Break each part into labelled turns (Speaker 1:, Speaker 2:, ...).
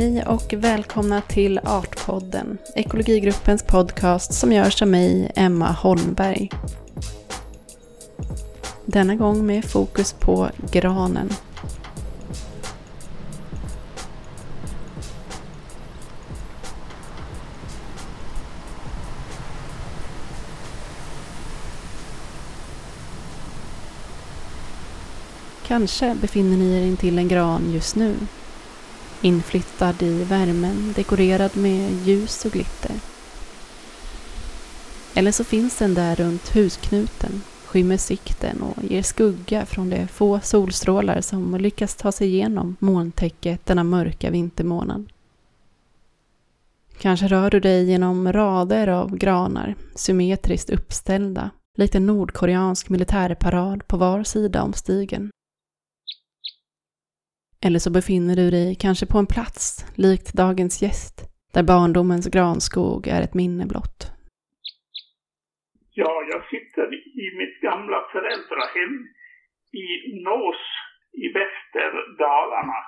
Speaker 1: Hej och välkomna till Artpodden, ekologigruppens podcast som görs av mig, Emma Holmberg. Denna gång med fokus på granen. Kanske befinner ni er intill en gran just nu Inflyttad i värmen, dekorerad med ljus och glitter. Eller så finns den där runt husknuten, skymmer sikten och ger skugga från de få solstrålar som lyckas ta sig igenom molntäcket denna mörka vintermånad. Kanske rör du dig genom rader av granar, symmetriskt uppställda, likt en nordkoreansk militärparad på var sida om stigen. Eller så befinner du dig kanske på en plats, likt dagens gäst, där barndomens granskog är ett minne blott.
Speaker 2: Ja, jag sitter i mitt gamla föräldrahem i Nås i Västerdalarna.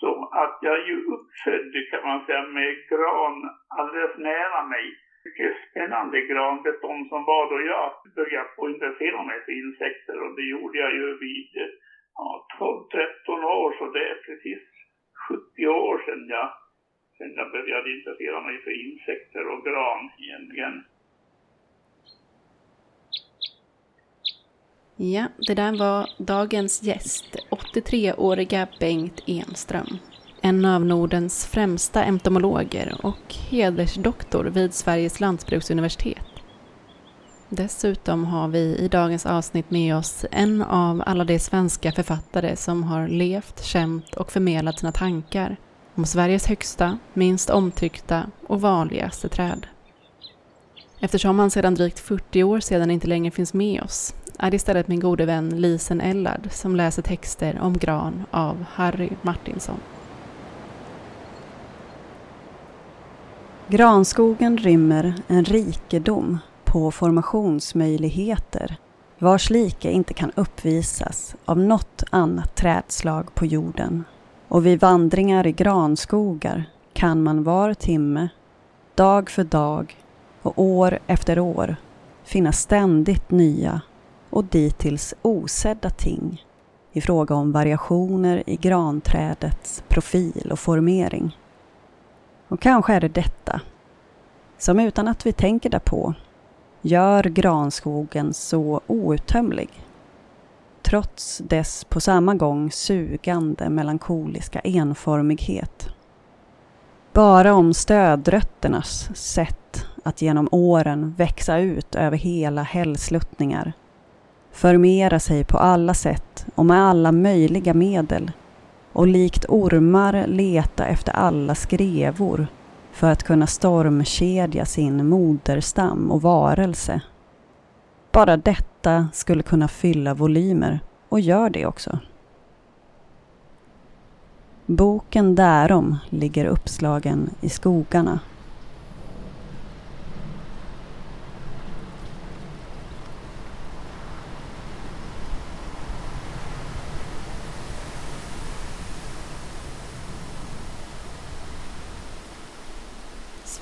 Speaker 2: Så att jag är ju uppfödd kan man säga med gran alldeles nära mig. Mycket spännande granbestånd som var då jag började få intressera mig för insekter och det gjorde jag ju vid ja, 12-13 år, så det är precis 70 år sedan jag, sedan jag började intressera mig för insekter och gran egentligen.
Speaker 1: Ja, det där var dagens gäst, 83-åriga Bengt Enström. En av Nordens främsta entomologer och hedersdoktor vid Sveriges lantbruksuniversitet. Dessutom har vi i dagens avsnitt med oss en av alla de svenska författare som har levt, känt och förmedlat sina tankar om Sveriges högsta, minst omtyckta och vanligaste träd. Eftersom han sedan drygt 40 år sedan inte längre finns med oss är det istället min gode vän Lisen Ellard som läser texter om gran av Harry Martinsson.
Speaker 3: Granskogen rymmer en rikedom på formationsmöjligheter vars like inte kan uppvisas av något annat trädslag på jorden. Och vid vandringar i granskogar kan man var timme, dag för dag och år efter år finna ständigt nya och dittills osedda ting i fråga om variationer i granträdets profil och formering. Och kanske är det detta som utan att vi tänker därpå gör granskogen så outtömlig. Trots dess på samma gång sugande melankoliska enformighet. Bara om stödrötternas sätt att genom åren växa ut över hela hällsluttningar, förmera sig på alla sätt och med alla möjliga medel och likt ormar leta efter alla skrevor för att kunna stormkedja sin moderstam och varelse. Bara detta skulle kunna fylla volymer och gör det också. Boken därom ligger uppslagen i skogarna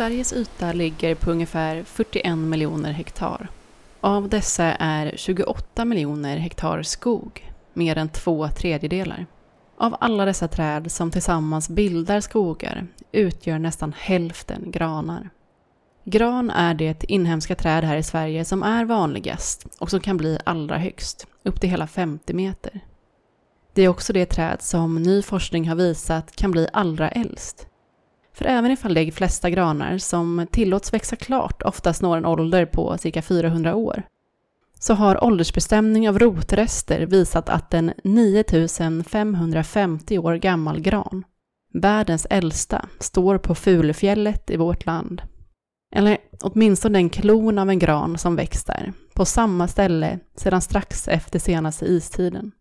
Speaker 1: Sveriges yta ligger på ungefär 41 miljoner hektar. Av dessa är 28 miljoner hektar skog, mer än två tredjedelar. Av alla dessa träd som tillsammans bildar skogar utgör nästan hälften granar. Gran är det inhemska träd här i Sverige som är vanligast och som kan bli allra högst, upp till hela 50 meter. Det är också det träd som ny forskning har visat kan bli allra äldst. För även ifall de flesta granar som tillåts växa klart oftast når en ålder på cirka 400 år, så har åldersbestämning av rotrester visat att en 9550 år gammal gran, världens äldsta, står på Fulufjället i vårt land. Eller åtminstone en klon av en gran som växt där, på samma ställe sedan strax efter senaste istiden.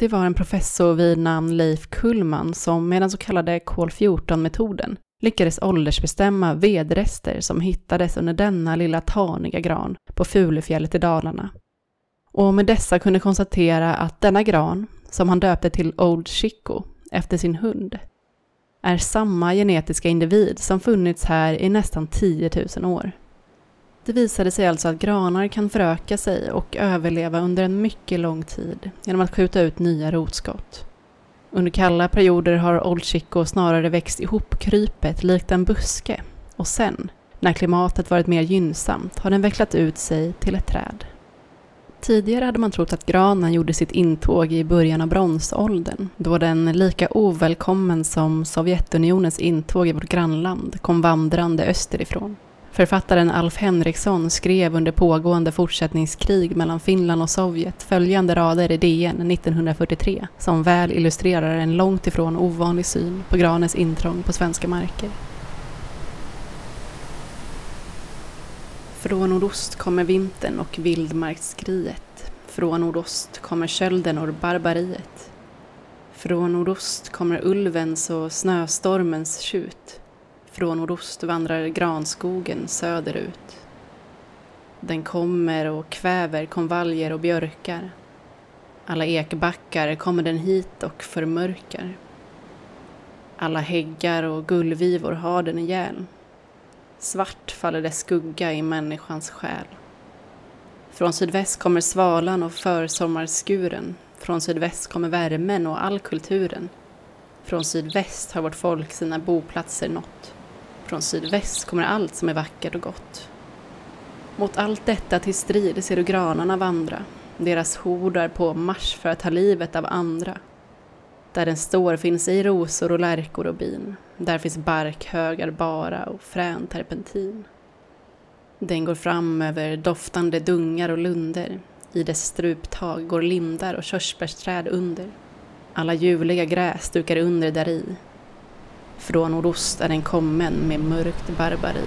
Speaker 1: Det var en professor vid namn Leif Kullman som med den så kallade kol-14-metoden lyckades åldersbestämma vedrester som hittades under denna lilla taniga gran på Fulufjället i Dalarna. Och med dessa kunde konstatera att denna gran, som han döpte till Old Chico efter sin hund, är samma genetiska individ som funnits här i nästan 10 000 år. Det visade sig alltså att granar kan föröka sig och överleva under en mycket lång tid genom att skjuta ut nya rotskott. Under kalla perioder har Old Chico snarare växt ihop krypet likt en buske och sen, när klimatet varit mer gynnsamt, har den vecklat ut sig till ett träd. Tidigare hade man trott att granen gjorde sitt intåg i början av bronsåldern, då den lika ovälkommen som Sovjetunionens intåg i vårt grannland kom vandrande österifrån. Författaren Alf Henriksson skrev under pågående fortsättningskrig mellan Finland och Sovjet följande rader i DN 1943 som väl illustrerar en långt ifrån ovanlig syn på granens intrång på svenska marker. Från nordost kommer vintern och vildmarksskriet. Från nordost kommer kölden och barbariet. Från nordost kommer ulvens och snöstormens tjut. Från nordost vandrar granskogen söderut. Den kommer och kväver konvaljer och björkar. Alla ekbackar kommer den hit och förmörkar. Alla häggar och gullvivor har den ihjäl. Svart faller dess skugga i människans själ. Från sydväst kommer svalan och försommarskuren. Från sydväst kommer värmen och all kulturen. Från sydväst har vårt folk sina boplatser nått. Från sydväst kommer allt som är vackert och gott. Mot allt detta till strid ser du granarna vandra, deras hordar på marsch för att ta livet av andra. Där den står finns ej rosor och lärkor och bin. Där finns barkhögar bara och frän terpentin. Den går fram över doftande dungar och lunder. I dess struptag går lindar och körsbärsträd under. Alla ljuvliga gräs dukar under däri. Från nordost är den kommen med mörkt barbari.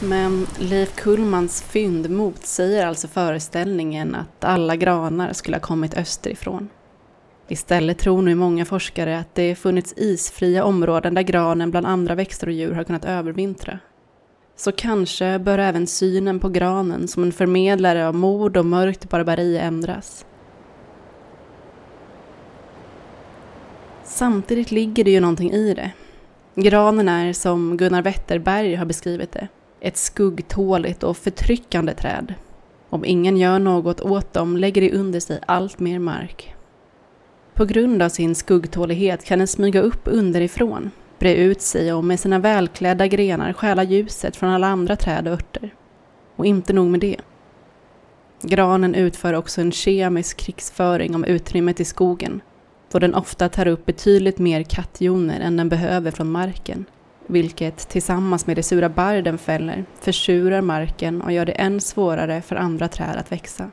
Speaker 1: Men Leif Kullmans fynd motsäger alltså föreställningen att alla granar skulle ha kommit österifrån. Istället tror nu många forskare att det funnits isfria områden där granen bland andra växter och djur har kunnat övervintra. Så kanske bör även synen på granen som en förmedlare av mord och mörkt barbari ändras. Samtidigt ligger det ju någonting i det. Granen är, som Gunnar Wetterberg har beskrivit det, ett skuggtåligt och förtryckande träd. Om ingen gör något åt dem lägger det under sig allt mer mark. På grund av sin skuggtålighet kan den smyga upp underifrån, bre ut sig och med sina välklädda grenar stjäla ljuset från alla andra träd och örter. Och inte nog med det. Granen utför också en kemisk krigsföring om utrymmet i skogen, då den ofta tar upp betydligt mer kattjoner än den behöver från marken vilket tillsammans med det sura barr den fäller försurar marken och gör det än svårare för andra träd att växa.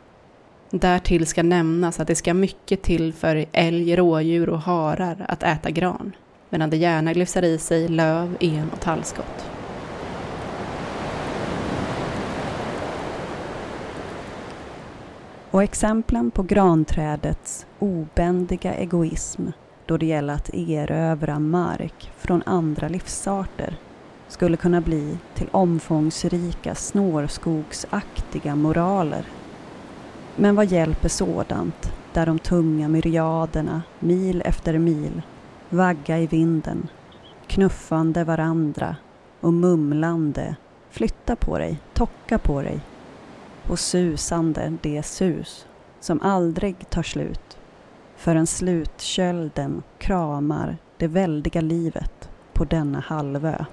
Speaker 1: Därtill ska nämnas att det ska mycket till för älg, rådjur och harar att äta gran, medan det gärna glufsar i sig löv, en och tallskott.
Speaker 3: Och exemplen på granträdets obändiga egoism då det gäller att erövra mark från andra livsarter skulle kunna bli till omfångsrika snårskogsaktiga moraler. Men vad hjälper sådant där de tunga myriaderna mil efter mil vagga i vinden, knuffande varandra och mumlande flytta på dig, tocka på dig och susande det sus som aldrig tar slut förrän slutkölden kramar det väldiga livet på denna halvö.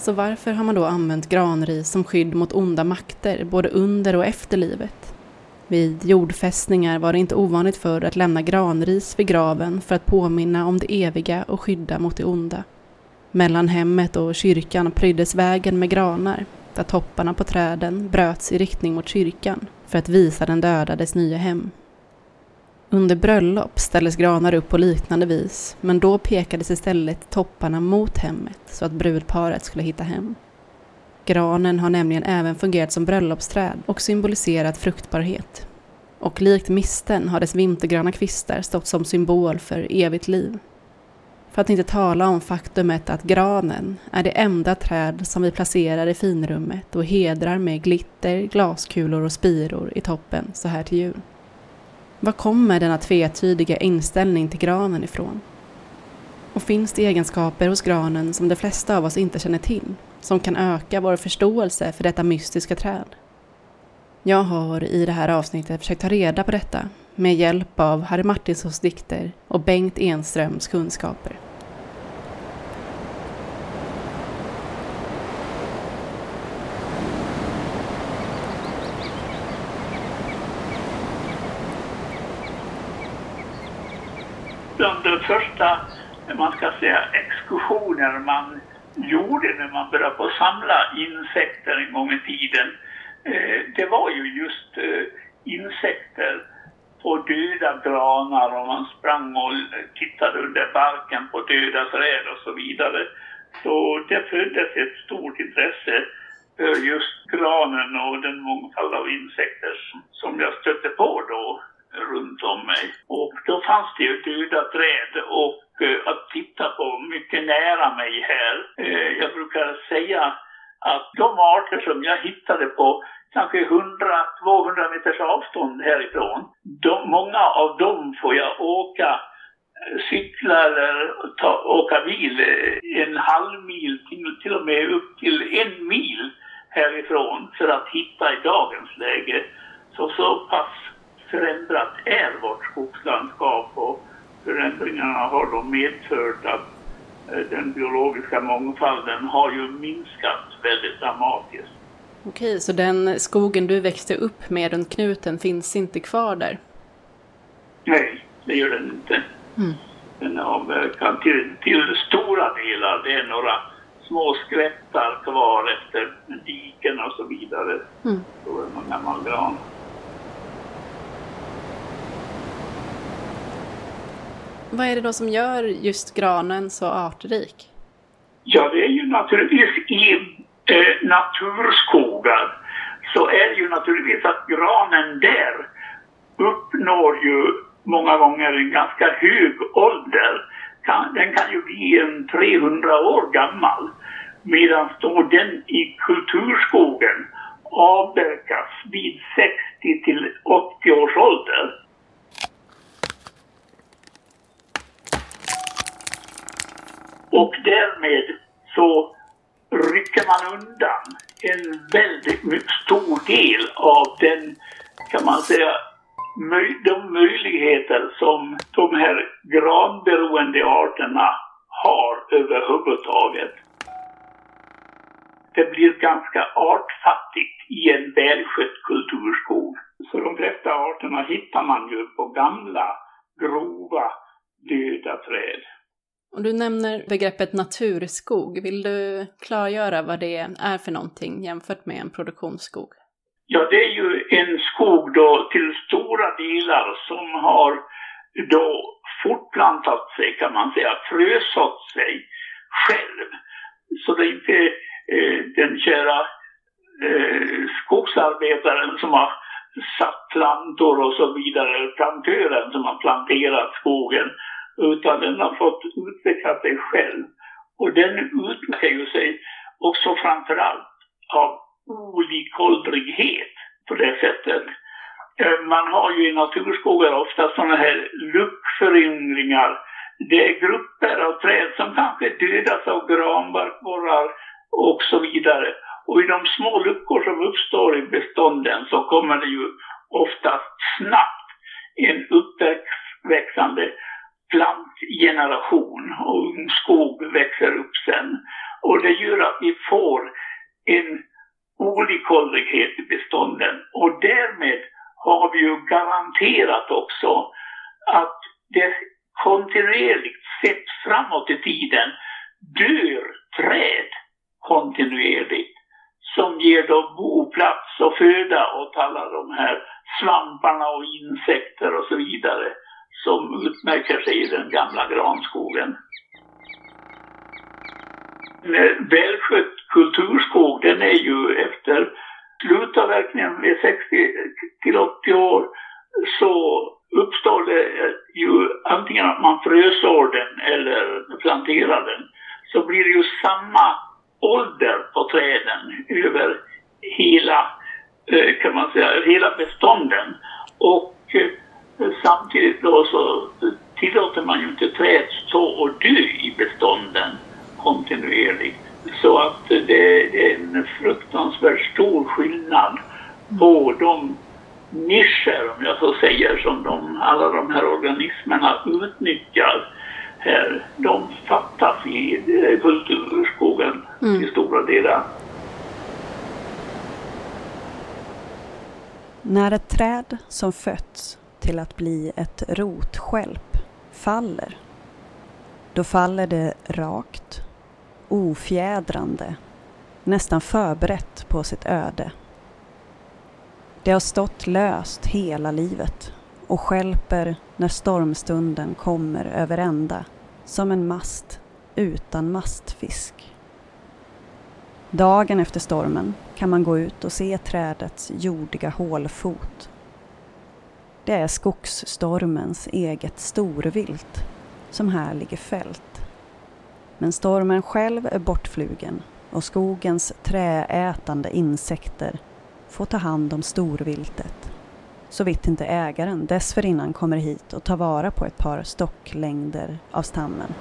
Speaker 1: Så varför har man då använt granris som skydd mot onda makter både under och efter livet? Vid jordfästningar var det inte ovanligt förr att lämna granris vid graven för att påminna om det eviga och skydda mot det onda. Mellan hemmet och kyrkan pryddes vägen med granar där topparna på träden bröts i riktning mot kyrkan för att visa den dödades nya hem. Under bröllop ställdes granar upp på liknande vis, men då pekades istället topparna mot hemmet så att brudparet skulle hitta hem. Granen har nämligen även fungerat som bröllopsträd och symboliserat fruktbarhet. Och likt misten har dess vintergröna kvistar stått som symbol för evigt liv. För att inte tala om faktumet att granen är det enda träd som vi placerar i finrummet och hedrar med glitter, glaskulor och spiror i toppen så här till jul. Var kommer denna tvetydiga inställning till granen ifrån? Och finns det egenskaper hos granen som de flesta av oss inte känner till, som kan öka vår förståelse för detta mystiska träd? Jag har i det här avsnittet försökt ta reda på detta med hjälp av Harry Martinsons dikter och Bengt Enströms kunskaper.
Speaker 2: Bland första, man ska säga, exkursioner man gjorde när man började på samla insekter en gång i tiden, eh, det var ju just eh, insekter på döda granar och man sprang och tittade under barken på döda träd och så vidare. Så det föddes ett stort intresse för just granen och den mångfald av insekter som jag stötte på då runt om mig. Och då fanns det ju döda träd och eh, att titta på mycket nära mig här. Eh, jag brukar säga att de arter som jag hittade på kanske 100-200 meters avstånd härifrån. De, många av dem får jag åka, eh, cykla eller ta, åka bil en halv mil, till, till och med upp till en mil härifrån för att hitta i dagens läge. Så så pass förändrat är vårt skogslandskap och förändringarna har då medfört att eh, den biologiska mångfalden har ju minskat väldigt dramatiskt.
Speaker 1: Okej, så den skogen du växte upp med runt knuten finns inte kvar där?
Speaker 2: Nej, det gör den inte. Mm. Den avverkad till, till stora delar. Det är några små skvättar kvar efter diken och så vidare. Mm. Då är någon gammal gran.
Speaker 1: Vad är det då som gör just granen så artrik?
Speaker 2: Ja, det är ju naturligtvis i eh, naturskogar så är det ju naturligtvis att granen där uppnår ju många gånger en ganska hög ålder. Den kan ju bli en 300 år gammal. Medan då den i kulturskogen avverkas vid 60 till 80 års ålder. Och därmed så rycker man undan en väldigt stor del av den, kan man säga, de möjligheter som de här granberoende arterna har överhuvudtaget. Det blir ganska artfattigt i en välskött kulturskog. Så de flesta arterna hittar man ju på gamla, grova, döda träd.
Speaker 1: Och du nämner begreppet naturskog. Vill du klargöra vad det är för någonting jämfört med en produktionsskog?
Speaker 2: Ja, det är ju en skog då till stora delar som har då fortplantat sig kan man säga, frösått sig själv. Så det är inte eh, den kära eh, skogsarbetaren som har satt plantor och så vidare, plantören som har planterat skogen utan den har fått utveckla sig själv. Och den utmärker ju sig också framförallt av olikåldrighet på det sättet. Eh, man har ju i naturskogar ofta sådana här luckföryngringar. Det är grupper av träd som kanske dödas av granbarkborrar och så vidare. Och i de små luckor som uppstår i bestånden så kommer det ju oftast snabbt en uppväxande plantgeneration och ungskog växer upp sen. Och det gör att vi får en olikhållighet i bestånden och därmed har vi ju garanterat också att det kontinuerligt sett framåt i tiden dör träd kontinuerligt som ger då boplats och föda åt alla de här svamparna och insekter och så vidare som utmärker sig i den gamla granskogen. En välskött kulturskog den är ju efter slutavverkningen vid 60 till 80 år så uppstår det ju antingen att man frösår den eller planterar den så blir det ju samma ålder på träden över hela, eh, kan man säga, hela bestånden. Och eh, samtidigt då så tillåter man ju inte träd stå och dö i bestånden kontinuerligt. Så att det, är en fruktansvärt stor skillnad på de nischer, om jag så säger, som de, alla de här organismerna utnyttjar här. De fattas i eh, kulturskogen mm. till stora delar.
Speaker 3: När ett träd som fötts till att bli ett rotskälp faller, då faller det rakt, ofjädrande, nästan förberett på sitt öde. Det har stått löst hela livet och skälper när stormstunden kommer över ända som en mast utan mastfisk. Dagen efter stormen kan man gå ut och se trädets jordiga hålfot. Det är skogsstormens eget storvilt som här ligger fält. Men stormen själv är bortflugen och skogens träätande insekter får ta hand om storviltet. Så vitt inte ägaren dessförinnan kommer hit och tar vara på ett par stocklängder av stammen.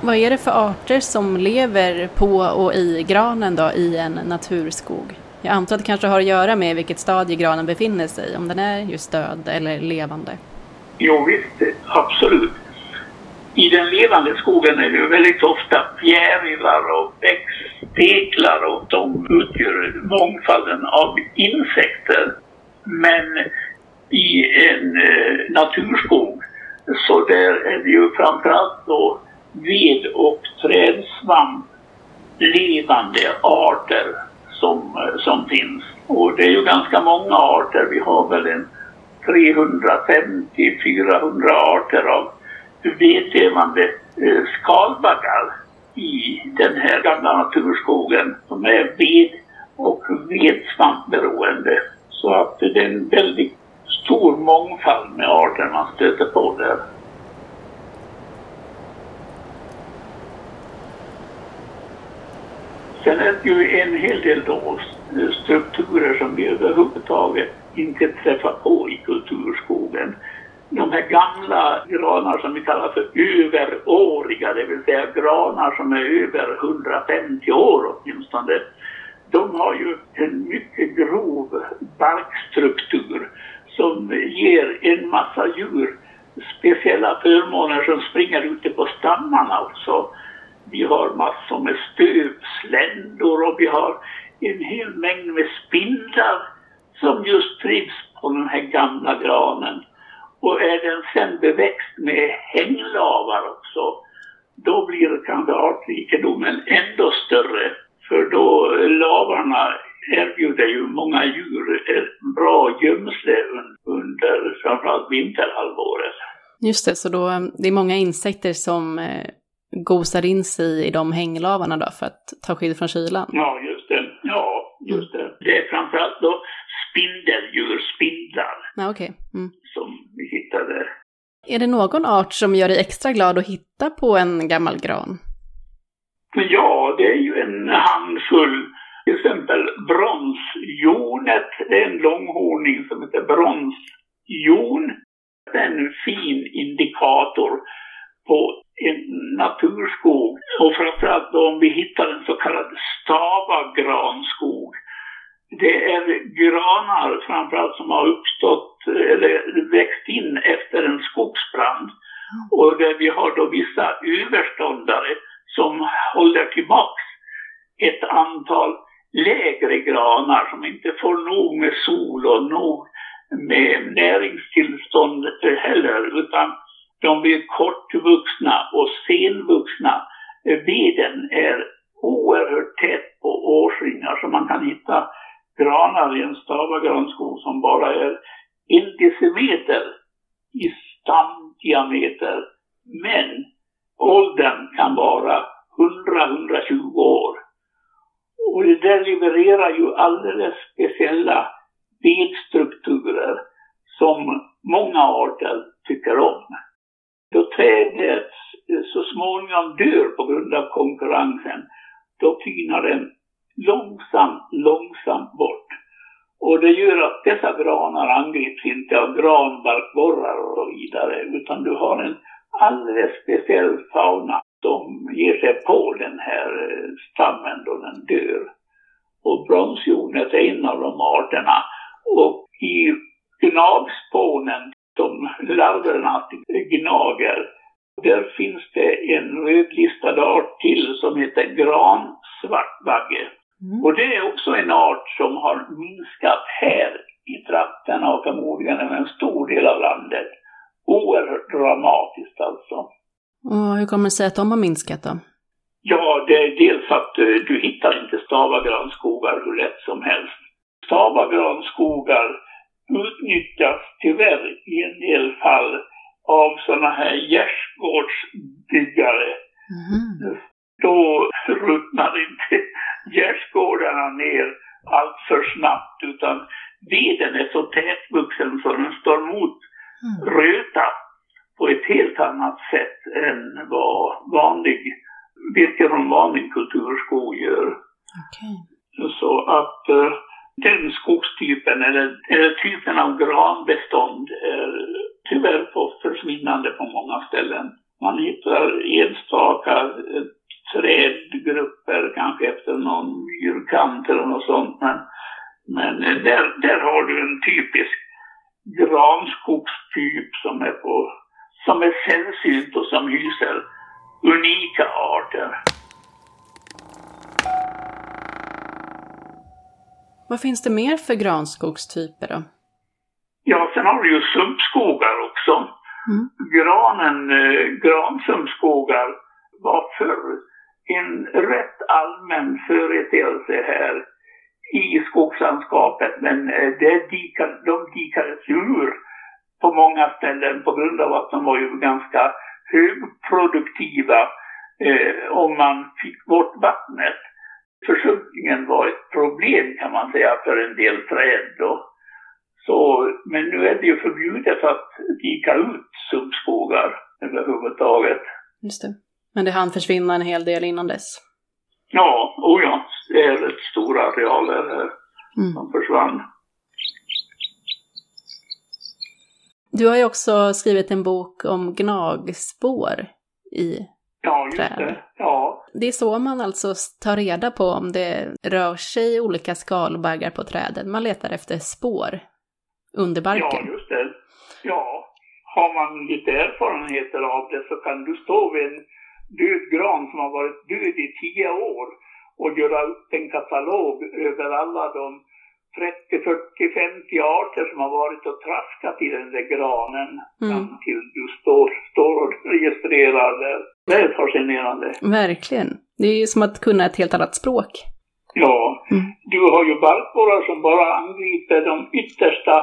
Speaker 1: Vad är det för arter som lever på och i granen då i en naturskog? Jag antar att det kanske har att göra med vilket stadie granen befinner sig om den är just död eller levande.
Speaker 2: Jo visst, absolut. I den levande skogen är det väldigt ofta fjärilar och växtsteglar och de utgör mångfalden av insekter. Men i en eh, naturskog så där är det ju framförallt då ved och trädsvamp levande arter som, eh, som finns. Och det är ju ganska många arter. Vi har väl en 350-400 arter av vedlevande eh, skalbaggar i den här gamla naturskogen som är ved och vedsvampberoende. Så att det är en väldigt stor mångfald med arter man stöter på där. Sen är det ju en hel del då strukturer som vi överhuvudtaget inte träffar på i kulturskogen. De här gamla granar som vi kallar för överåriga, det vill säga granar som är över 150 år åtminstone. De har ju en mycket grov barkstruktur som ger en massa djur speciella förmåner som springer ute på stammarna också. Vi har massor med stövsländor och vi har en hel mängd med spindlar som just trivs på den här gamla granen. Och är den sen beväxt med hänglavar också, då blir kanske artrikedomen ändå större. För då lavarna erbjuder ju många djur ett bra gömsle under framförallt vinterhalvåret.
Speaker 1: Just det, så då eh, det är många insekter som eh, gosar in sig i de hänglavarna då för att ta skydd från kylan?
Speaker 2: Ja, just det. Ja, just det. Det är framförallt då spindeldjur, spindlar,
Speaker 1: ja, okay. mm.
Speaker 2: som vi hittade.
Speaker 1: Är det någon art som gör dig extra glad att hitta på en gammal gran?
Speaker 2: Ja, det är ju en handfull. Till exempel bronsjonet, det är en långhorning som heter bronsjon. Det är en fin indikator på en naturskog och framförallt då om vi hittar en så kallad stavagranskog. Det är granar framförallt som har uppstått eller växt in efter en skogsbrand. Och där vi har då vissa överståndare som håller tillbaks ett antal lägre granar som inte får nog med sol och nog med näringstillstånd heller utan de blir kortvuxna och senvuxna. Eh, veden är oerhört tät på årsringar så man kan hitta granar i en stavagranskog som bara är en decimeter i stamdiameter. Men åldern kan vara 100-120 år. Och det där levererar ju alldeles speciella vedstrukturer som många arter tycker om. Då trädet så småningom dör på grund av konkurrensen, då tynar den långsamt, långsamt bort. Och det gör att dessa granar angrips inte av granbarkborrar och så vidare, utan du har en alldeles speciell fauna som ger sig på den här eh, stammen då den dör. Och bronsjonet är en av de arterna. Och i gnagspånen, som larverna gnager, där finns det en rödlistad art till som heter gransvartbagge. Mm. Och det är också en art som har minskat här i trakterna och förmodligen över en stor del av landet. Oerhört dramatiskt alltså.
Speaker 1: Och hur kommer det sig att de har minskat då?
Speaker 2: Ja, det är dels att uh, du hittar inte stavagranskogar hur lätt som helst. Stavagranskogar utnyttjas tyvärr i en del fall av sådana här gärdsgårdsbyggare. Mm. Då ruttnar inte gärdsgårdarna ner allt för snabbt utan veden är så tätvuxen så den står mot mm. röta på ett helt annat sätt än vad vanlig virke från vanlig kulturskog gör. Okay. Så att uh, den skogstypen eller, eller typen av granbestånd är tyvärr på försvinnande på många ställen. Man hittar enstaka eh, trädgrupper, kanske efter någon myrkant eller något sånt. Men, men eh, där, där har du en typisk granskogstyp som är, på, som är sällsynt och som hyser unika arter.
Speaker 1: Vad finns det mer för granskogstyper då?
Speaker 2: Ja, sen har du ju sumpskogar också. Mm. Granen, eh, gransumpskogar var förr en rätt allmän företeelse här i skogslandskapet. Men eh, det dikade, de dikades ur på många ställen på grund av att de var ju ganska högproduktiva eh, om man fick bort vattnet. Försumpningen var ett problem kan man säga för en del träd. Då. Så, men nu är det ju förbjudet att dika ut sumpskogar överhuvudtaget.
Speaker 1: Just det. Men det hann försvinna en hel del innan dess?
Speaker 2: Ja, oh ja. Det är rätt stora arealer här mm. som försvann.
Speaker 1: Du har ju också skrivit en bok om gnagspår i
Speaker 2: ja, just. Det. Ja.
Speaker 1: det är så man alltså tar reda på om det rör sig olika skalbaggar på träden. Man letar efter spår under barken.
Speaker 2: Ja, just det. Ja, har man lite erfarenheter av det så kan du stå vid en död gran som har varit död i tio år och göra upp en katalog över alla de 30, 40, 50 arter som har varit och traskat i den där granen mm. fram till du står, står och registrerar det. Det är fascinerande.
Speaker 1: Verkligen. Det är ju som att kunna ett helt annat språk.
Speaker 2: Ja. Mm. Du har ju barkborrar som bara angriper de yttersta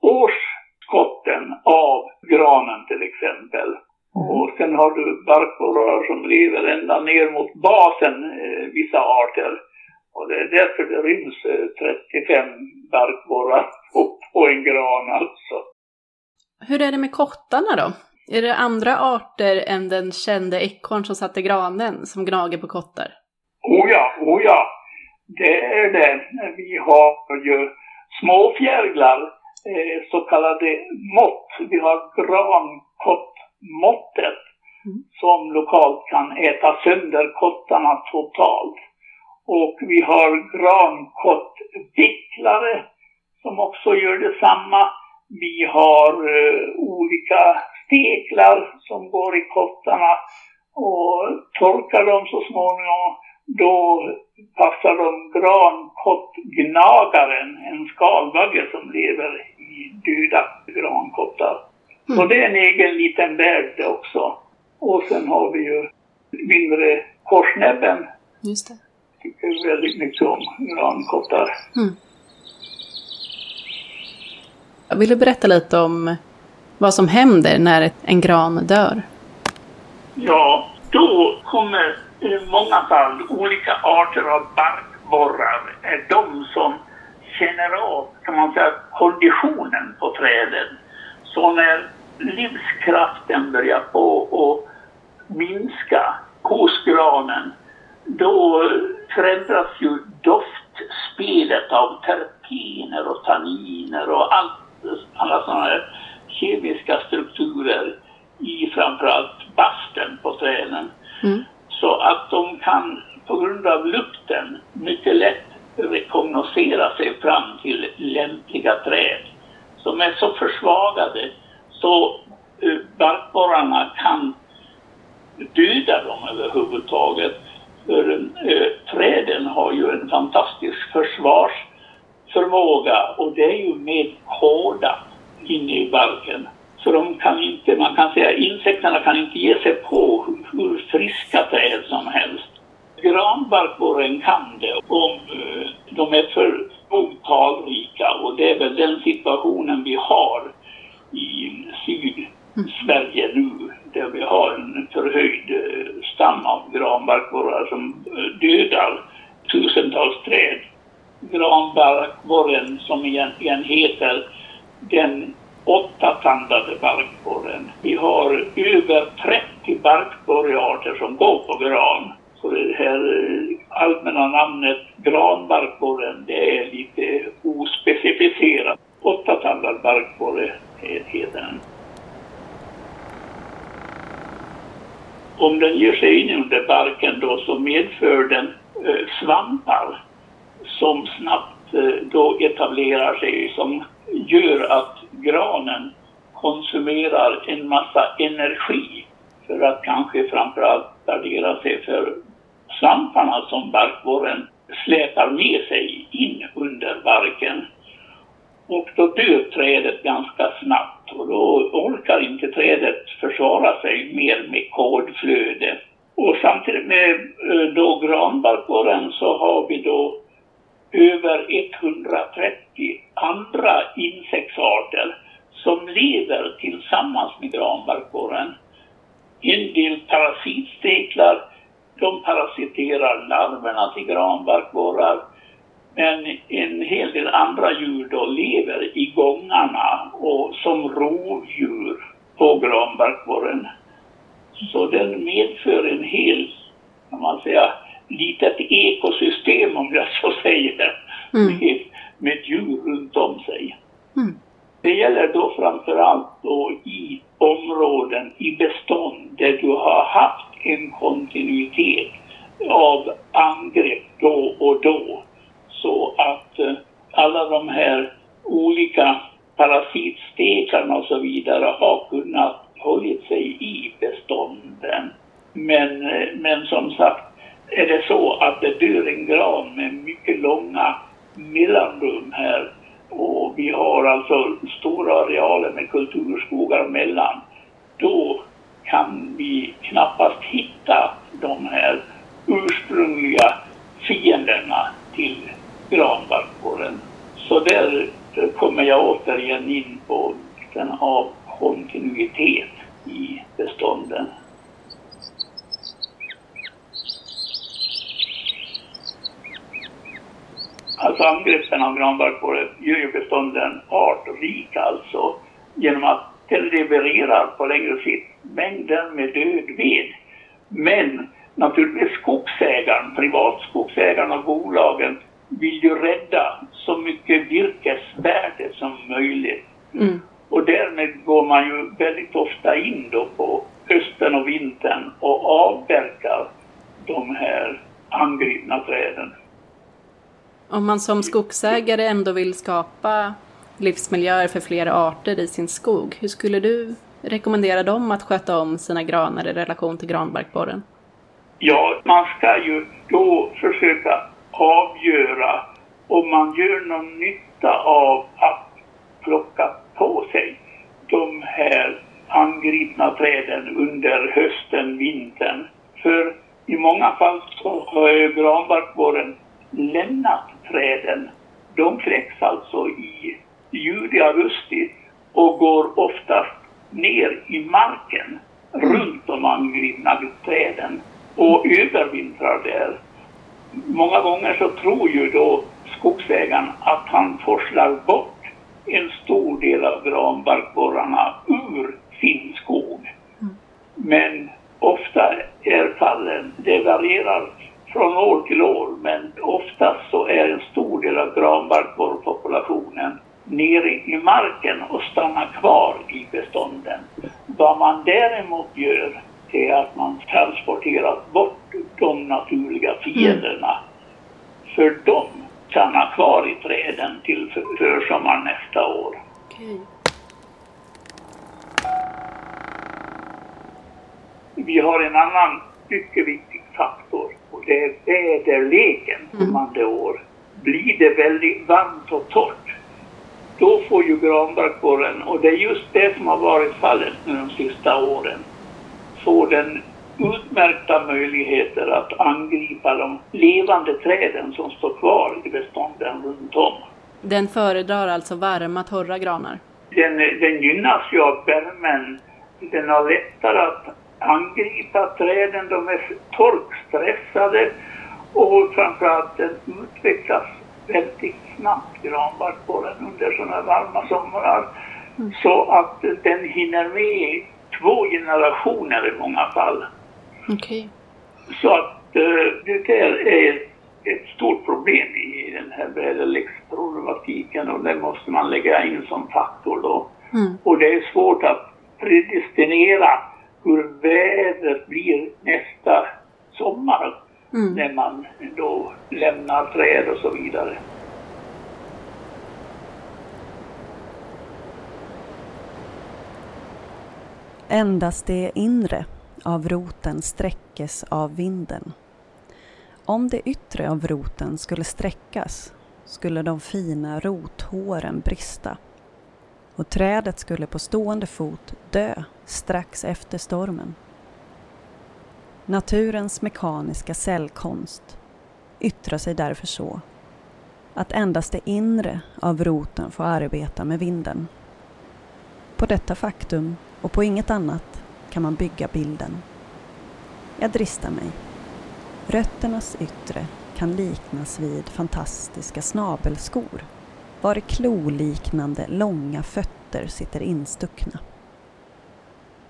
Speaker 2: årsskotten av granen till exempel. Mm. Och sen har du barkborrar som lever ända ner mot basen, eh, vissa arter. Och det är därför det ryms 35 eh, barkborrar på, på en gran alltså.
Speaker 1: Hur är det med kottarna då? Är det andra arter än den kände ekorren som satt i granen som gnager på kottar?
Speaker 2: Oh ja, oh ja. Det är det. Vi har ju småfjärilar, eh, så kallade mått. Vi har grankott måttet mm. som lokalt kan äta sönder kottarna totalt. Och vi har grankottvicklare som också gör detsamma. Vi har uh, olika steklar som går i kottarna och torkar dem så småningom då passar de grankottgnagaren, en skalbagge som lever i döda grankottar. Mm. Så det är en egen liten värld det också. Och sen har vi ju mindre korsnäbben.
Speaker 1: Just det.
Speaker 2: Tycker väldigt mycket om grankottar. Mm.
Speaker 1: Vill du berätta lite om vad som händer när en gran dör?
Speaker 2: Ja, då kommer i många fall olika arter av barkborrar är de som känner av, kan man säga, konditionen på träden. Så när livskraften börjar på att minska hos granen, då förändras ju doftspelet av terpener och tanniner och allt, alla sådana här kemiska strukturer i framförallt basten på träden. Mm. Så att de kan på grund av lukten mycket lätt rekognosera sig fram till lämpliga träd som är så försvagade så uh, barkborrarna kan döda dem överhuvudtaget. För uh, träden har ju en fantastisk försvarsförmåga och det är ju med kåda inne i barken. Så de kan inte, man kan säga insekterna kan inte ge sig på hur friska träd som helst. Granbarkborren kan det om uh, de är för talrika och det är väl den situationen vi har i Sydsverige nu där vi har en förhöjd uh, stam av granbarkborrar som uh, dödar tusentals träd. Granbarkborren som egentligen heter den åttatandade barkborren. Vi har över 30 barkborrearter som går på gran. Så det här eh, allmänna namnet granbarkborren, det är lite ospecificerat. Åttatandad barkborre heter den. Om den ger sig in under barken då så medför den eh, svampar som snabbt eh, då etablerar sig som gör att granen konsumerar en massa energi för att kanske framförallt gardera sig för svamparna som barkborren släpar med sig in under barken. Och då dör trädet ganska snabbt och då orkar inte trädet försvara sig mer med kodflöde. Och samtidigt med eh, då granbarkborren så har vi då över 130 andra insektsarter som lever tillsammans med granbarkborren. En del parasitsteklar, de parasiterar larverna till granbarkborrar. Men en hel del andra djur då lever i gångarna och som rovdjur på granbarkborren. Så den medför en hel, kan man säga, litet ekosystem om jag så säger, mm. med, med djur runt om sig. Mm. Det gäller då framförallt då i områden, i bestånd där du har haft en kontinuitet av angrepp då och då. Så att eh, alla de här olika parasitstekarna och så vidare har kunnat hållit sig i bestånden. Men, eh, men som sagt, är det så att det dör en gran med mycket långa mellanrum här och vi har alltså stora arealer med kulturskogar mellan, då kan vi knappast hitta de här ursprungliga fienderna till granbarkborren. Så där kommer jag återigen in på vikten av kontinuitet i bestånden. Alltså angreppen av granbarkborre gör ju bestånden artrika alltså genom att den levererar på längre sikt mängder med död ved. Men naturligtvis skogsägaren, privatskogsägarna och bolagen vill ju rädda så mycket virkesvärde som möjligt. Mm. Och därmed går man ju väldigt ofta in då på hösten och vintern och avverkar de här angripna träden.
Speaker 1: Om man som skogsägare ändå vill skapa livsmiljöer för flera arter i sin skog, hur skulle du rekommendera dem att sköta om sina granar i relation till granbarkborren?
Speaker 2: Ja, man ska ju då försöka avgöra om man gör någon nytta av att plocka på sig de här angripna träden under hösten, vintern. För i många fall så har ju granbarkborren lämnat träden. De kläcks alltså i juli, augusti och går oftast ner i marken runt de angripna träden och övervintrar där. Många gånger så tror ju då skog, skogsägaren att han forslar bort en stor del av granbarkborrarna ur sin skog. Mm. Men ofta är fallen, det varierar från år till år, men oftast så är en stor del av granbarkborrpopulationen nere i marken och stannar kvar i bestånden. Vad man däremot gör är att man transporterar bort de naturliga fienderna. Mm. För de stannar kvar i träden till försommaren nästa år. Okay. Vi har en annan mycket viktig faktor det är väderleken mm. kommande mm. år. Blir det väldigt varmt och torrt då får ju granbarkborren, och det är just det som har varit fallet nu de sista åren, får den utmärkta möjligheter att angripa de levande träden som står kvar i bestånden runt om.
Speaker 1: Den föredrar alltså varma, torra granar?
Speaker 2: Den, den gynnas ju av värmen. Den har lättare att angripa träden, de är torkstressade och framförallt den utvecklas väldigt snabbt granbarkborren under sådana varma somrar. Mm. Så att den hinner med två generationer i många fall.
Speaker 1: Okay.
Speaker 2: Så att uh, det där är ett stort problem i den här väderleksproblematiken och det måste man lägga in som faktor då. Mm. Och det är svårt att predestinera hur vädret blir nästa sommar mm. när man då lämnar träd och så vidare.
Speaker 3: Endast det inre av roten sträckes av vinden. Om det yttre av roten skulle sträckas skulle de fina rothåren brista och trädet skulle på stående fot dö strax efter stormen. Naturens mekaniska cellkonst yttrar sig därför så att endast det inre av roten får arbeta med vinden. På detta faktum och på inget annat kan man bygga bilden. Jag dristar mig. Rötternas yttre kan liknas vid fantastiska snabelskor var kloliknande långa fötter sitter instuckna.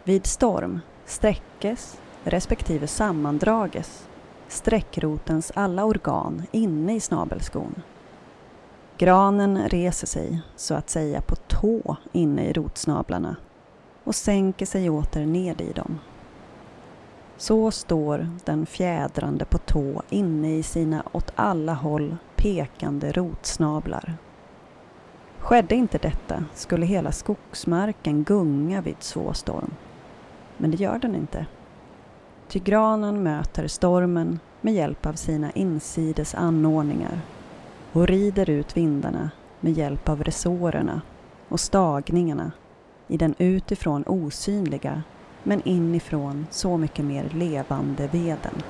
Speaker 3: Vid storm sträckes respektive sammandrages sträckrotens alla organ inne i snabelskon. Granen reser sig så att säga på tå inne i rotsnablarna och sänker sig åter ned i dem. Så står den fjädrande på tå inne i sina åt alla håll pekande rotsnablar. Skedde inte detta skulle hela skogsmarken gunga vid svåstorm. Men det gör den inte. Ty granen möter stormen med hjälp av sina insides anordningar och rider ut vindarna med hjälp av resårerna och stagningarna i den utifrån osynliga men inifrån så mycket mer levande veden.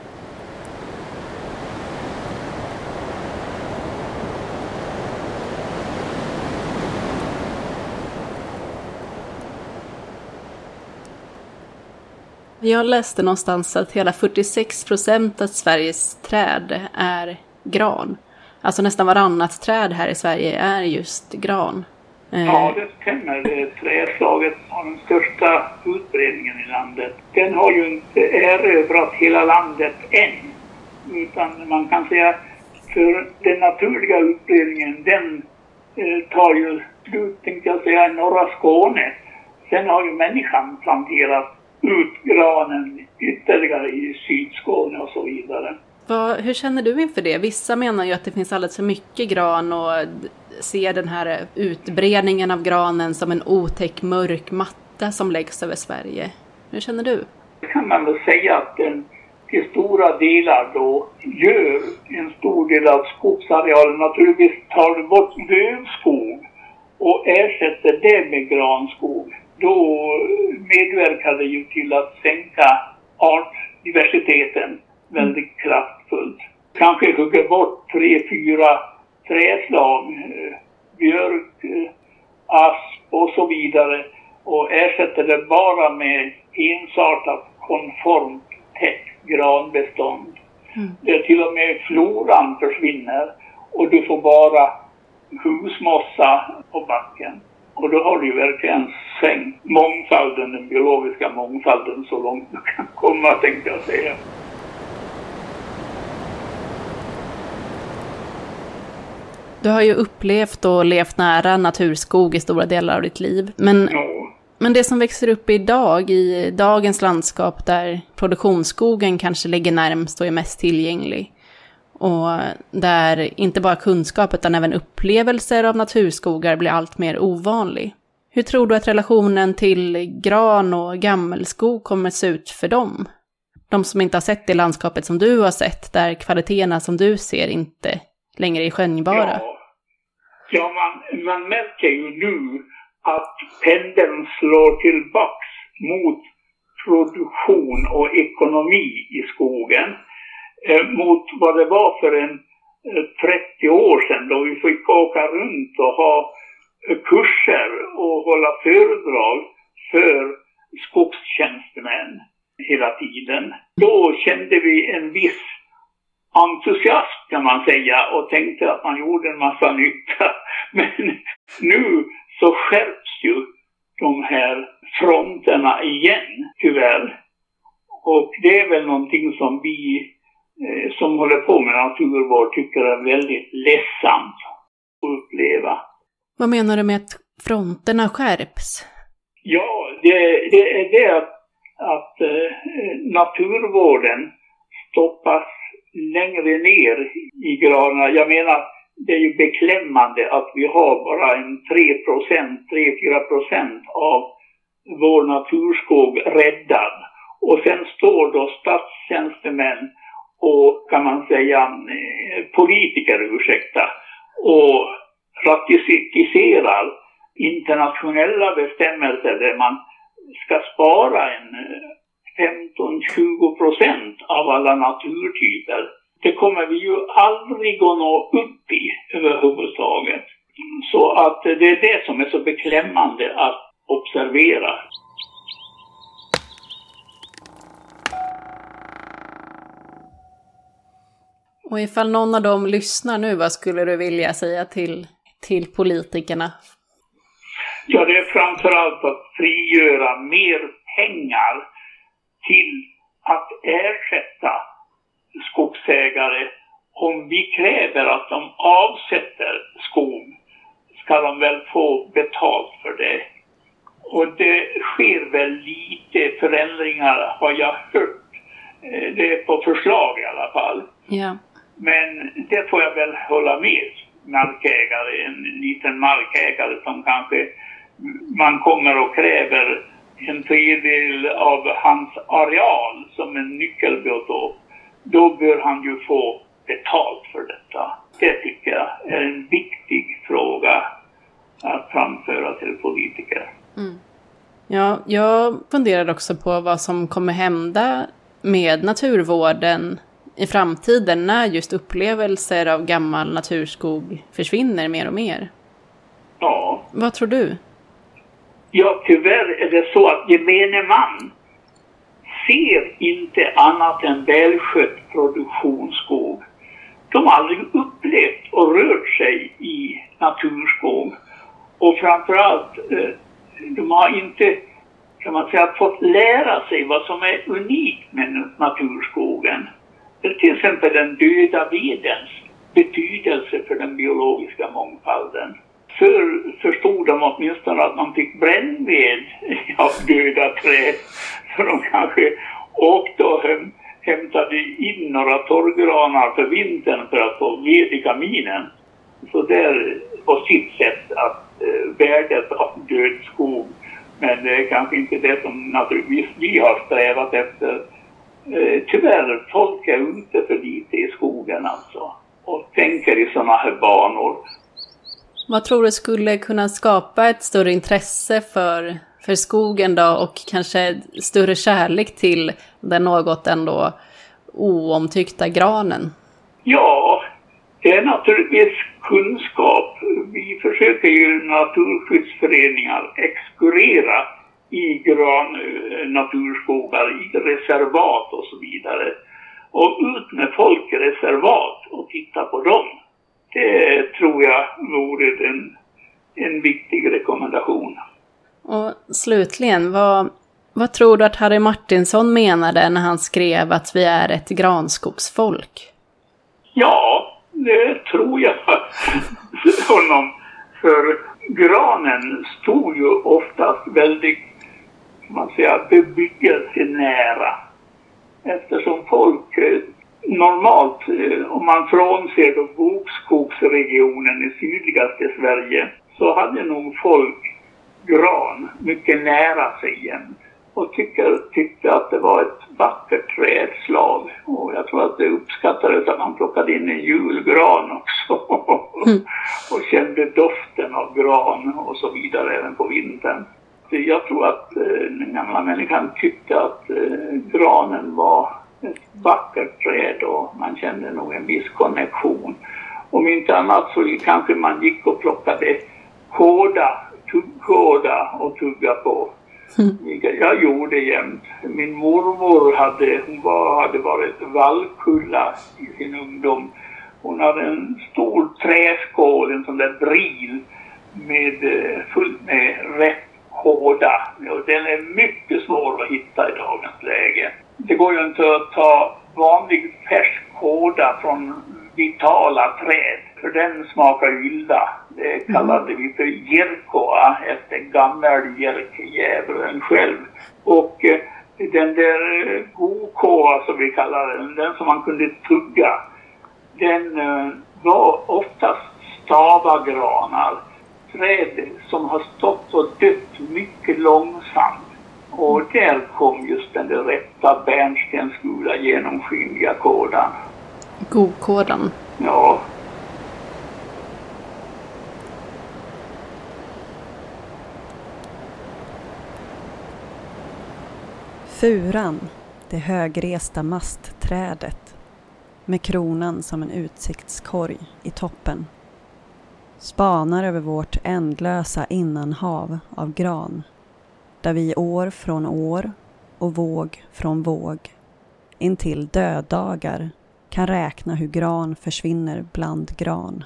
Speaker 1: Jag läste någonstans att hela 46 procent av Sveriges träd är gran. Alltså nästan varannat träd här i Sverige är just gran.
Speaker 2: Eh, ja, det stämmer. Träslaget har den största utbredningen i landet. Den har ju inte erövrat hela landet än. Utan man kan säga för den naturliga utbredningen den eh, tar ju slut, tänkte jag säga, i norra Skåne. Sen har ju människan planterat ut granen ytterligare i Sydskåne och så vidare.
Speaker 1: Vad, hur känner du inför det? Vissa menar ju att det finns alldeles för mycket gran och ser den här utbredningen av granen som en otäck mörk matta som läggs över Sverige. Hur känner du?
Speaker 2: Det kan man väl säga att den till stora delar då gör en stor del av skogsarealen. Naturligtvis tar du bort lövskog och ersätter det med granskog. Då medverkar det ju till att sänka artdiversiteten väldigt kraftfullt. Kanske hugger bort tre, fyra träslag, eh, björk, eh, asp och så vidare och ersätter det bara med ensartat konformt täckt granbestånd. Mm. Det till och med floran försvinner och du får bara husmossa på backen. Och då har du ju verkligen sänkt mångfalden, den biologiska mångfalden så långt du kan komma tänkte jag säga.
Speaker 1: Du har ju upplevt och levt nära naturskog i stora delar av ditt liv. Men,
Speaker 2: Ja.
Speaker 1: men det som växer upp idag, i dagens landskap där produktionsskogen kanske ligger närmst och är mest tillgänglig. Och där inte bara kunskap utan även upplevelser av naturskogar blir allt mer ovanlig. Hur tror du att relationen till gran och gammelskog kommer se ut för dem? De som inte har sett det landskapet som du har sett, där kvaliteterna som du ser inte längre är skönjbara.
Speaker 2: Ja, ja man, man märker ju nu att pendeln slår tillbaks mot produktion och ekonomi i skogen. Eh, mot vad det var för en eh, 30 år sedan då vi fick åka runt och ha eh, kurser och hålla föredrag för skogstjänstemän hela tiden. Då kände vi en viss entusiasm kan man säga och tänkte att man gjorde en massa nytta. Men nu så skärps ju de här fronterna igen, tyvärr. Och det är väl någonting som vi som håller på med naturvård tycker är väldigt ledsamt att uppleva.
Speaker 1: Vad menar du med att fronterna skärps?
Speaker 2: Ja, det, det är det att, att eh, naturvården stoppas längre ner i graderna. Jag menar, det är ju beklämmande att vi har bara en 3% 3-4 procent av vår naturskog räddad. Och sen står då statstjänstemän kan man säga eh, politiker, ursäkta, och ratificerar internationella bestämmelser där man ska spara en eh, 15-20 procent av alla naturtyper. Det kommer vi ju aldrig att nå upp i överhuvudtaget. Så att det är det som är så beklämmande att observera.
Speaker 1: Och ifall någon av dem lyssnar nu, vad skulle du vilja säga till, till politikerna?
Speaker 2: Ja, det är framförallt att frigöra mer pengar till att ersätta skogsägare. Om vi kräver att de avsätter skog ska de väl få betalt för det. Och det sker väl lite förändringar har jag hört. Eh, Det är på förslag i alla fall.
Speaker 1: Ja.
Speaker 2: Men det får jag väl hålla med markägare, en liten markägare som kanske man kommer och kräver en tredjedel av hans areal som en nyckelbiotop. Då bör han ju få betalt för detta. Det tycker jag är en viktig fråga att framföra till politiker. Mm.
Speaker 1: Ja, jag funderar också på vad som kommer hända med naturvården i framtiden när just upplevelser av gammal naturskog försvinner mer och mer.
Speaker 2: Ja,
Speaker 1: Vad tror du?
Speaker 2: Ja, tyvärr är det så att gemene man ser inte annat än välskött produktionsskog. De har aldrig upplevt och rört sig i naturskog. Och framförallt, eh, de har inte, kan man säga, fått lära sig vad som är unikt med naturskogen. Till exempel den döda vedens betydelse för den biologiska mångfalden. Förr förstod de åtminstone att man fick brännved av döda träd. Så de kanske åkte och hämtade in några torrgranar för vintern för att få ved i kaminen. Så där på sitt sätt att eh, värdet av död skog. Men det är kanske inte det som naturligtvis vi har strävat efter. Eh, tyvärr, folk är ute för lite i skogen alltså. Och tänker i sådana här banor.
Speaker 1: Vad tror du skulle kunna skapa ett större intresse för, för skogen då och kanske större kärlek till den något ändå oomtyckta granen?
Speaker 2: Ja, det är naturligtvis kunskap. Vi försöker ju naturskyddsföreningar exkurera i gran, eh, naturskogar, i reservat och så vidare. Och ut med folk i reservat och titta på dem. Det tror jag vore en, en viktig rekommendation.
Speaker 1: Och slutligen, vad, vad tror du att Harry Martinsson menade när han skrev att vi är ett granskogsfolk?
Speaker 2: Ja, det tror jag honom. För granen stod ju oftast väldigt, man säger, bebyggelsenära. Eftersom folk eh, normalt, eh, om man frånser då bokskogsregionen i sydligaste Sverige, så hade nog folk gran mycket nära sig jämt och tycker, tyckte att det var ett vackert trädslag. Och jag tror att det uppskattades att man plockade in en julgran också. Mm. och kände doften av gran och så vidare även på vintern. Jag tror att eh, den gamla människan tyckte att eh, granen var ett vackert träd och man kände nog en viss konnexion. Om inte annat så kanske man gick och plockade kåda, tuggkåda och tugga på Mm. Jag gjorde jämt. Min mormor hade, hon var, hade varit vallkulla i sin ungdom. Hon hade en stor träskål, en sån där bril med eh, fullt med rätt kåda. Och den är mycket svår att hitta i dagens läge. Det går ju inte att ta vanlig färsk kåda från vitala träd, för den smakar illa. Det kallade vi för Jerkoa efter gammeljärkdjävulen själv. Och eh, den där eh, Gokoa som vi kallar den, den som man kunde tugga, den eh, var oftast stavagranar. Träd som har stått och dött mycket långsamt. Och där kom just den där rätta bärnstensgula genomskinliga kådan.
Speaker 1: Godkådan?
Speaker 2: Ja,
Speaker 3: Furan, det högresta mastträdet med kronan som en utsiktskorg i toppen spanar över vårt ändlösa innanhav av gran där vi år från år och våg från våg intill döddagar kan räkna hur gran försvinner bland gran.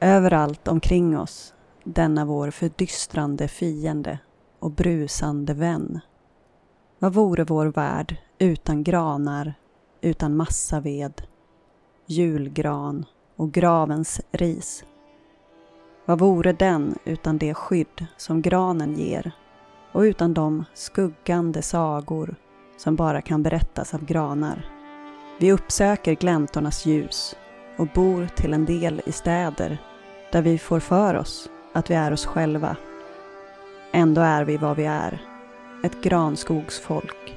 Speaker 3: Överallt omkring oss denna vår fördystrande fiende och brusande vän vad vore vår värld utan granar, utan massaved, julgran och gravens ris? Vad vore den utan det skydd som granen ger och utan de skuggande sagor som bara kan berättas av granar? Vi uppsöker gläntornas ljus och bor till en del i städer där vi får för oss att vi är oss själva. Ändå är vi vad vi är ett granskogsfolk.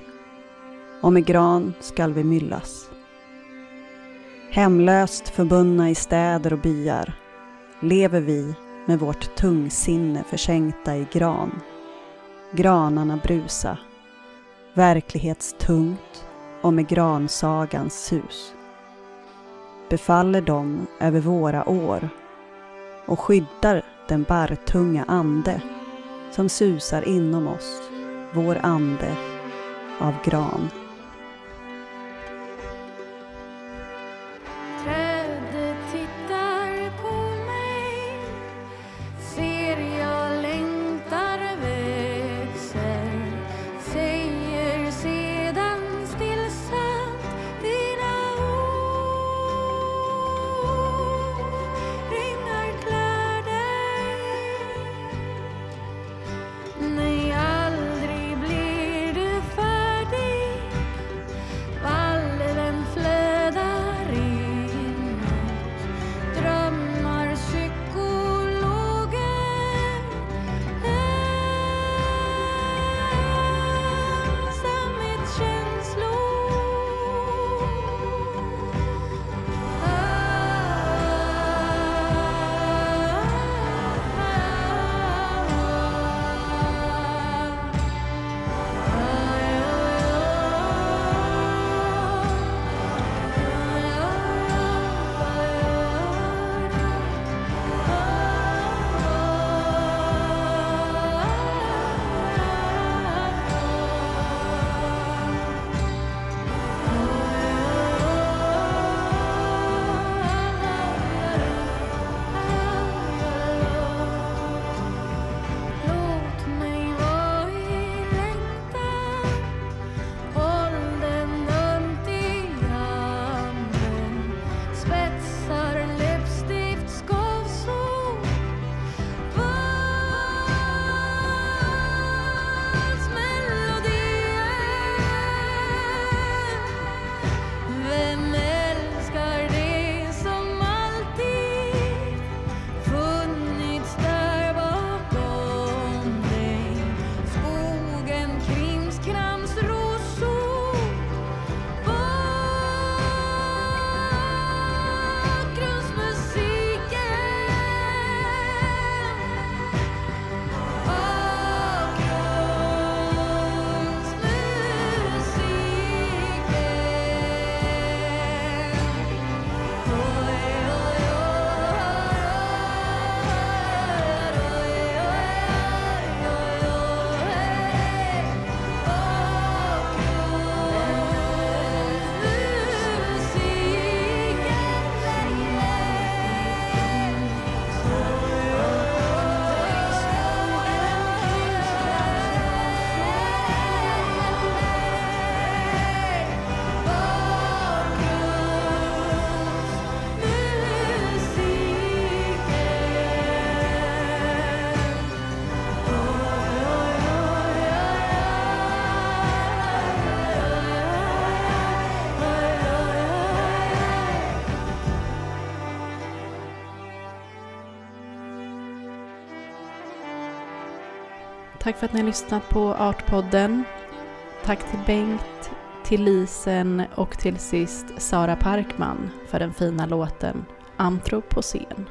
Speaker 3: Och med gran skall vi myllas. Hemlöst förbundna i städer och byar lever vi med vårt tungsinne försänkta i gran. Granarna brusa, verklighetstungt och med gransagans sus. Befaller dem över våra år och skyddar den barrtunga ande som susar inom oss vår ande av gran.
Speaker 1: Tack för att ni har lyssnat på Artpodden. Tack till Bengt, till Lisen och till sist Sara Parkman för den fina låten Antropocen.